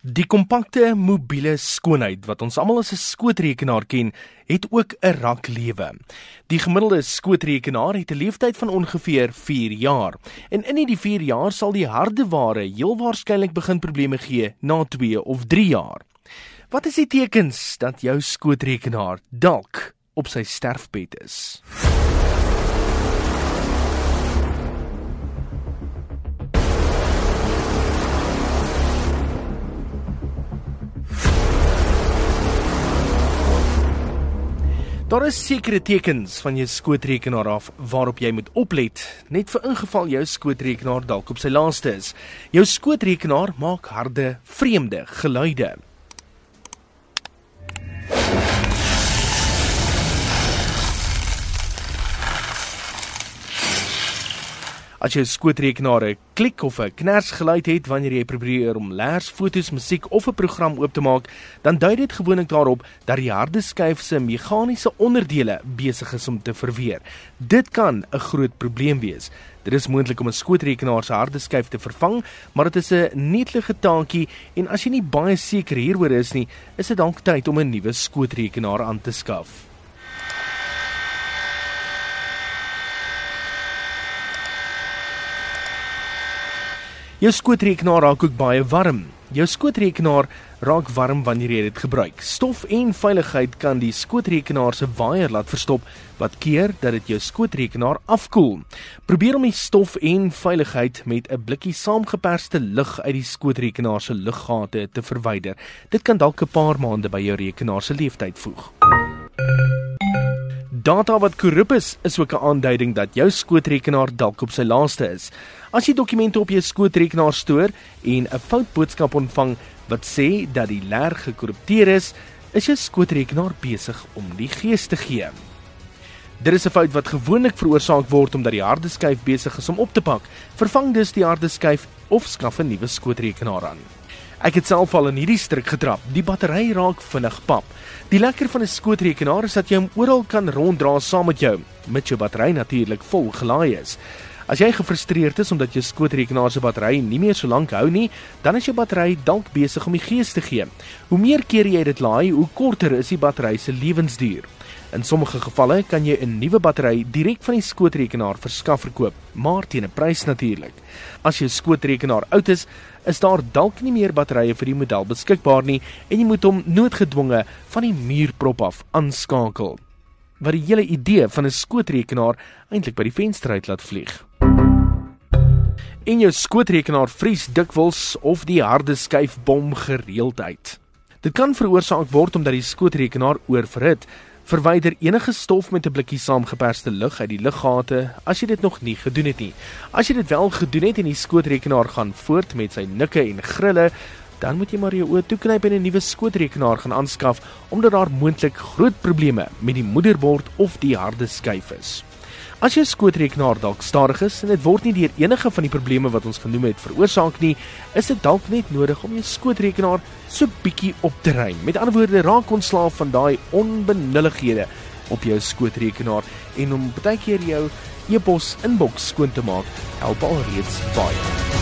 Die kompakte mobiele skoonheid wat ons almal as 'n skootrekenaar ken, het ook 'n rak lewe. Die gemiddelde skootrekenaar het 'n lewensduur van ongeveer 4 jaar. En in hierdie 4 jaar sal die hardeware heel waarskynlik begin probleme gee na 2 of 3 jaar. Wat is die tekens dat jou skootrekenaar dalk op sy sterfbed is? Daar is sekere tekens van jou skootrekenaar af waarop jy moet oplet, net vir ingeval jou skootrekenaar dalk op sy laaste is. Jou skootrekenaar maak harde, vreemde geluide. As 'n skootrekenaar 'n klik of 'n kners geluid het wanneer jy probeer om leers, fotos, musiek of 'n program oop te maak, dan dui dit gewoonlik daarop dat die harde skyf se meganiese onderdele besig is om te verweer. Dit kan 'n groot probleem wees. Dit is moontlik om 'n skootrekenaar se harde skyf te vervang, maar dit is 'n netelige taakie en as jy nie baie seker hieroor is nie, is dit dalk tyd om 'n nuwe skootrekenaar aan te skaf. Jou skootrekenaar raak ook baie warm. Jou skootrekenaar raak warm wanneer jy dit gebruik. Stof en veiligheid kan die skootrekenaar se waier laat verstop wat keer dat dit jou skootrekenaar afkoel. Probeer om die stof en veiligheid met 'n blikkie saamgeperste lug uit die skootrekenaar se luggate te verwyder. Dit kan dalk 'n paar maande by jou rekenaar se lewensduur voeg. Data wat korrup is, is ook 'n aanduiding dat jou skootrekenaar dalk op sy laaste is. As jy dokumente op jou skootrekenaar stoor en 'n fout boodskap ontvang wat sê dat die leer gekorrupteer is, is jou skootrekenaar besig om die gees te gee. Dit is 'n fout wat gewoonlik veroorsaak word omdat die harde skyf besig is om op te pak. Vervang dus die harde skyf of skaf 'n nuwe skootrekenaar aan. Ek het self al in hierdie struik getrap. Die battery raak vinnig pap. Die lekker van 'n skootrekenaar is dat jy hom oral kan ronddra saam met jou, met jou battery natuurlik vol gelaai is. As jy gefrustreerd is omdat jou skootrekenaar se battery nie meer so lank hou nie, dan is jou battery dalk besig om die gees te gee. Hoe meer keer jy dit laai, hoe korter is die battery se lewensduur. In sommige gevalle kan jy 'n nuwe battery direk van die skootrekenaar verskaf verkoop, maar teen 'n prys natuurlik. As jou skootrekenaar oud is, is daar dalk nie meer batterye vir die model beskikbaar nie en jy moet hom noodgedwonge van die muurprop af aanskakel. Wat die hele idee van 'n skootrekenaar eintlik by die venster uit laat vlieg. En jou skootrekenaar vries dikwels of die harde skyf bom gereeld uit. Dit kan veroorsaak word omdat die skootrekenaar oorverhit Verwyder enige stof met 'n blikkie saamgeperste lug uit die luggate as jy dit nog nie gedoen het nie. As jy dit wel gedoen het en die skootrekenaar gaan voort met sy nikke en grille, dan moet jy maar jou oë toeknyp en 'n nuwe skootrekenaar gaan aanskaf omdat daar moontlik groot probleme met die moederbord of die harde skyf is. As jou skootrekenaar dalk stadig is en dit word nie deur enige van die probleme wat ons genoem het veroorsaak nie, is dit dalk net nodig om jou skootrekenaar so bietjie op te ruim. Met ander woorde, raak ontslaaf van daai onbenullighede op jou skootrekenaar en om baie keer jou e-pos inbox skoon te maak, help al reeds baie.